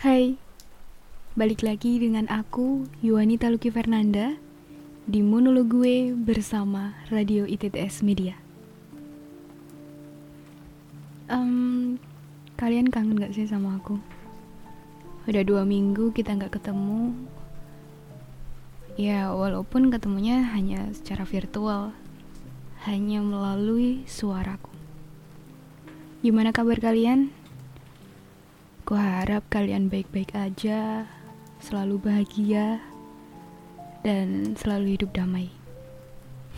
Hai, balik lagi dengan aku, Yuanita Luki Fernanda, di monolog gue bersama Radio ITTS Media. Um, kalian kangen gak sih sama aku? Udah dua minggu kita gak ketemu. Ya, walaupun ketemunya hanya secara virtual, hanya melalui suaraku. Gimana kabar kalian? Ku harap kalian baik-baik aja, selalu bahagia, dan selalu hidup damai.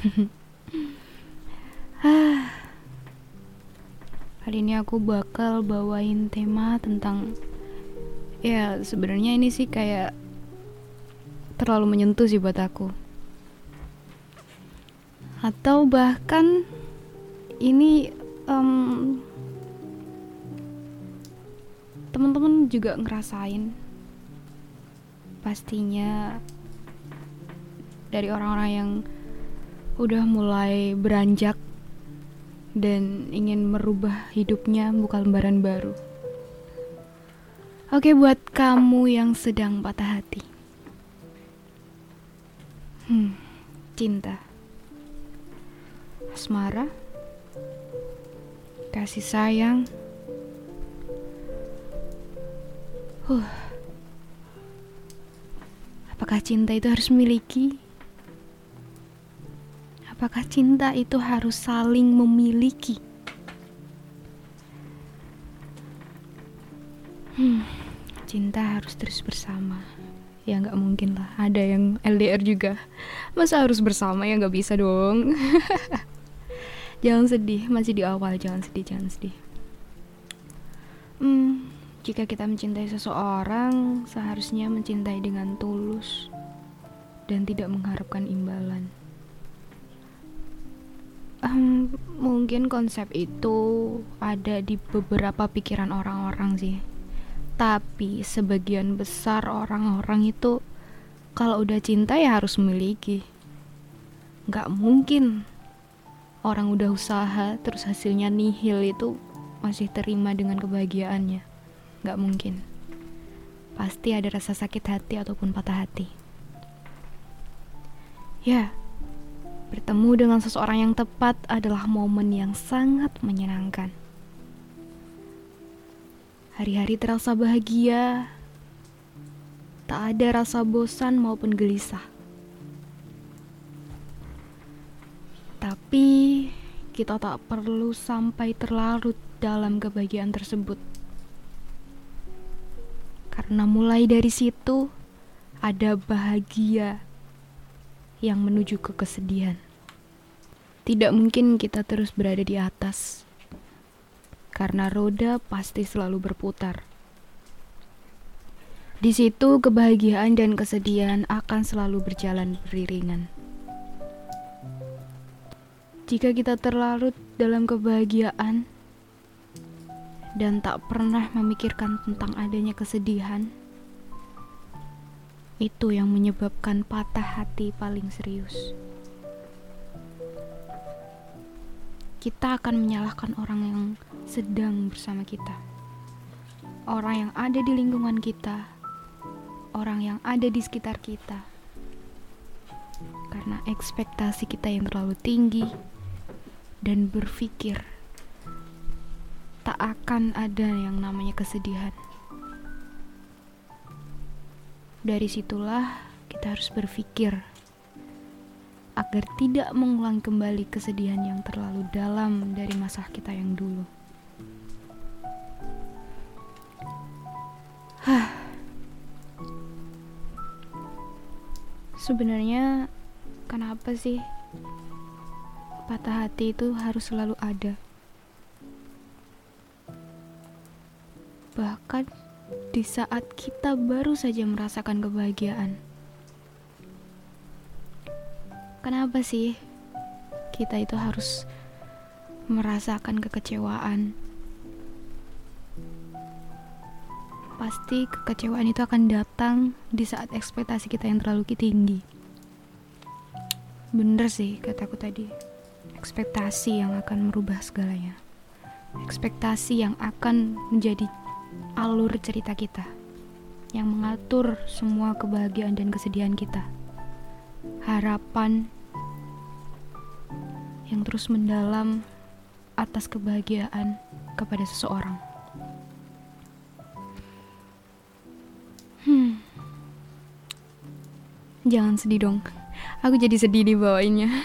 ah, Kali ini aku bakal bawain tema tentang ya sebenarnya ini sih kayak terlalu menyentuh sih buat aku. Atau bahkan ini um, teman-teman juga ngerasain pastinya dari orang-orang yang udah mulai beranjak dan ingin merubah hidupnya buka lembaran baru. Oke buat kamu yang sedang patah hati. Hmm, cinta. Asmara. Kasih sayang Huh. Apakah cinta itu harus memiliki? Apakah cinta itu harus saling memiliki? Hmm, cinta harus terus bersama. Ya nggak mungkin lah, ada yang LDR juga. Masa harus bersama ya nggak bisa dong. jangan sedih, masih di awal, jangan sedih, jangan sedih. Jika kita mencintai seseorang, seharusnya mencintai dengan tulus dan tidak mengharapkan imbalan. Um, mungkin konsep itu ada di beberapa pikiran orang-orang sih. Tapi sebagian besar orang-orang itu kalau udah cinta ya harus memiliki. Gak mungkin orang udah usaha terus hasilnya nihil itu masih terima dengan kebahagiaannya. Gak mungkin. Pasti ada rasa sakit hati ataupun patah hati. Ya, bertemu dengan seseorang yang tepat adalah momen yang sangat menyenangkan. Hari-hari terasa bahagia, tak ada rasa bosan maupun gelisah. Tapi kita tak perlu sampai terlarut dalam kebahagiaan tersebut. Karena mulai dari situ ada bahagia yang menuju ke kesedihan. Tidak mungkin kita terus berada di atas. Karena roda pasti selalu berputar. Di situ kebahagiaan dan kesedihan akan selalu berjalan beriringan. Jika kita terlarut dalam kebahagiaan, dan tak pernah memikirkan tentang adanya kesedihan, itu yang menyebabkan patah hati paling serius. Kita akan menyalahkan orang yang sedang bersama kita, orang yang ada di lingkungan kita, orang yang ada di sekitar kita, karena ekspektasi kita yang terlalu tinggi dan berpikir tak akan ada yang namanya kesedihan. Dari situlah kita harus berpikir agar tidak mengulang kembali kesedihan yang terlalu dalam dari masa kita yang dulu. Hah. Sebenarnya kenapa sih patah hati itu harus selalu ada? Bahkan di saat kita baru saja merasakan kebahagiaan. Kenapa sih kita itu harus merasakan kekecewaan? Pasti kekecewaan itu akan datang di saat ekspektasi kita yang terlalu tinggi. Bener sih kataku tadi, ekspektasi yang akan merubah segalanya. Ekspektasi yang akan menjadi alur cerita kita. yang mengatur semua kebahagiaan dan kesedihan kita. Harapan yang terus mendalam atas kebahagiaan kepada seseorang. Hmm. Jangan sedih dong. Aku jadi sedih di bawahnya.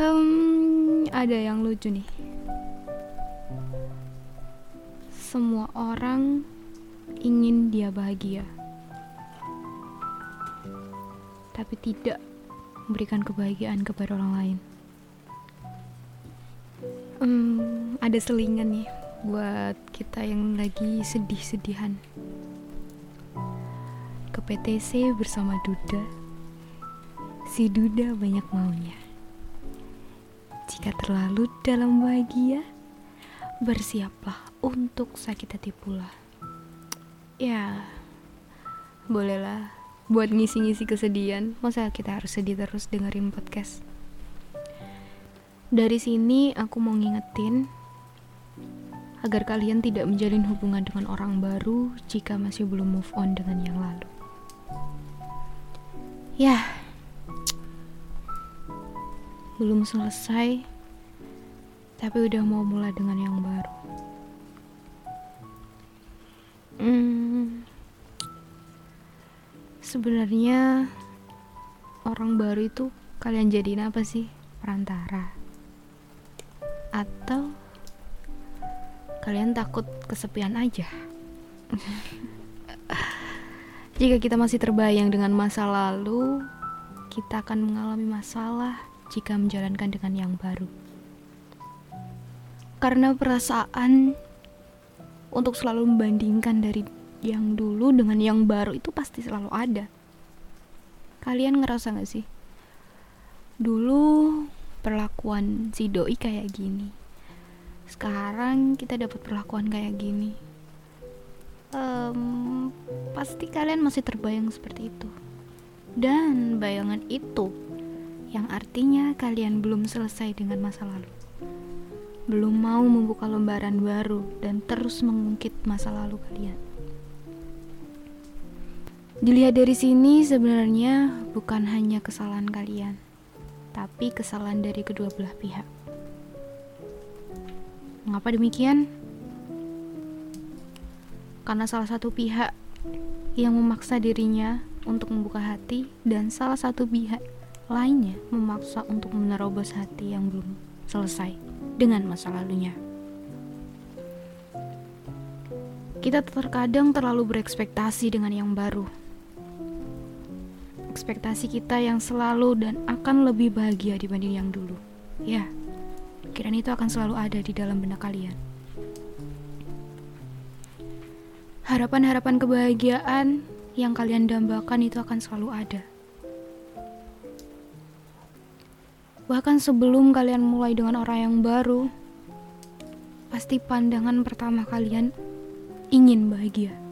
hmm, ada yang lucu nih. Semua orang ingin dia bahagia. Tapi tidak memberikan kebahagiaan kepada orang lain. Hmm, ada selingan nih buat kita yang lagi sedih-sedihan. Ke PTC bersama Duda. Si Duda banyak maunya. Jika terlalu dalam bahagia, bersiaplah untuk sakit hati pula. Ya, bolehlah buat ngisi-ngisi kesedihan. Masa kita harus sedih terus dengerin podcast? Dari sini aku mau ngingetin agar kalian tidak menjalin hubungan dengan orang baru jika masih belum move on dengan yang lalu. Ya, belum selesai, tapi udah mau mulai dengan yang baru. Hmm, sebenarnya orang baru itu kalian jadiin apa sih? Perantara atau kalian takut kesepian aja? Jika kita masih terbayang dengan masa lalu, kita akan mengalami masalah jika menjalankan dengan yang baru. Karena perasaan untuk selalu membandingkan dari yang dulu dengan yang baru itu pasti selalu ada. Kalian ngerasa gak sih? Dulu perlakuan si doi kayak gini sekarang kita dapat perlakuan kayak gini um, pasti kalian masih terbayang seperti itu dan bayangan itu yang artinya kalian belum selesai dengan masa lalu belum mau membuka lembaran baru dan terus mengungkit masa lalu kalian Dilihat dari sini sebenarnya bukan hanya kesalahan kalian, tapi kesalahan dari kedua belah pihak. Mengapa demikian? Karena salah satu pihak yang memaksa dirinya untuk membuka hati dan salah satu pihak lainnya memaksa untuk menerobos hati yang belum selesai dengan masa lalunya. Kita terkadang terlalu berekspektasi dengan yang baru ekspektasi kita yang selalu dan akan lebih bahagia dibanding yang dulu. Ya, pikiran itu akan selalu ada di dalam benak kalian. Harapan-harapan kebahagiaan yang kalian dambakan itu akan selalu ada. Bahkan sebelum kalian mulai dengan orang yang baru, pasti pandangan pertama kalian ingin bahagia.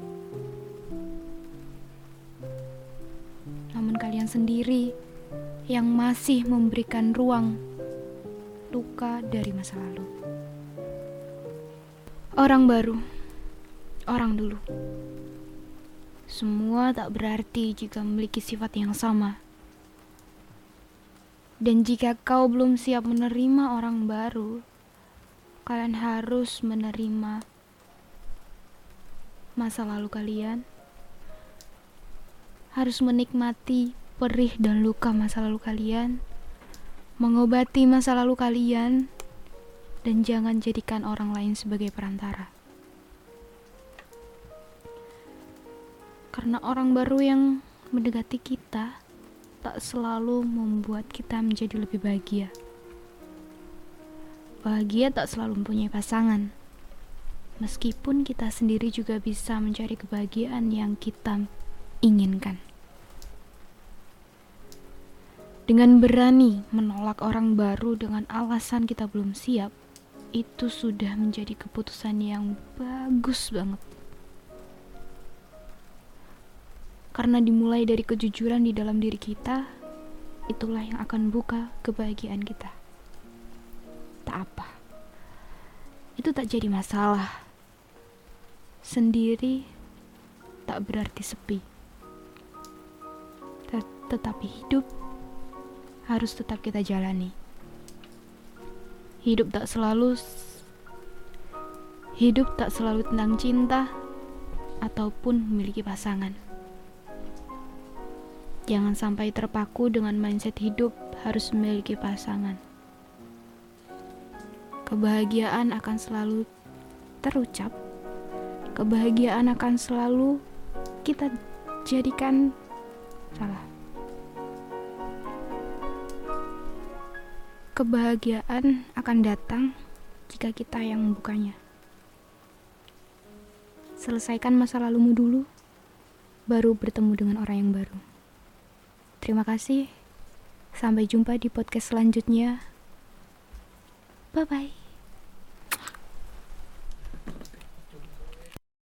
namun kalian sendiri yang masih memberikan ruang luka dari masa lalu. Orang baru, orang dulu. Semua tak berarti jika memiliki sifat yang sama. Dan jika kau belum siap menerima orang baru, kalian harus menerima masa lalu kalian harus menikmati perih dan luka masa lalu kalian, mengobati masa lalu kalian, dan jangan jadikan orang lain sebagai perantara. Karena orang baru yang mendekati kita tak selalu membuat kita menjadi lebih bahagia. Bahagia tak selalu mempunyai pasangan. Meskipun kita sendiri juga bisa mencari kebahagiaan yang kita inginkan. Dengan berani menolak orang baru dengan alasan kita belum siap, itu sudah menjadi keputusan yang bagus banget. Karena dimulai dari kejujuran di dalam diri kita, itulah yang akan buka kebahagiaan kita. Tak apa, itu tak jadi masalah. Sendiri tak berarti sepi. Tetapi hidup harus tetap kita jalani. Hidup tak selalu hidup tak selalu tentang cinta ataupun memiliki pasangan. Jangan sampai terpaku dengan mindset hidup harus memiliki pasangan. Kebahagiaan akan selalu terucap. Kebahagiaan akan selalu kita jadikan salah. Kebahagiaan akan datang jika kita yang membukanya. Selesaikan masa lalumu dulu, baru bertemu dengan orang yang baru. Terima kasih. Sampai jumpa di podcast selanjutnya. Bye bye.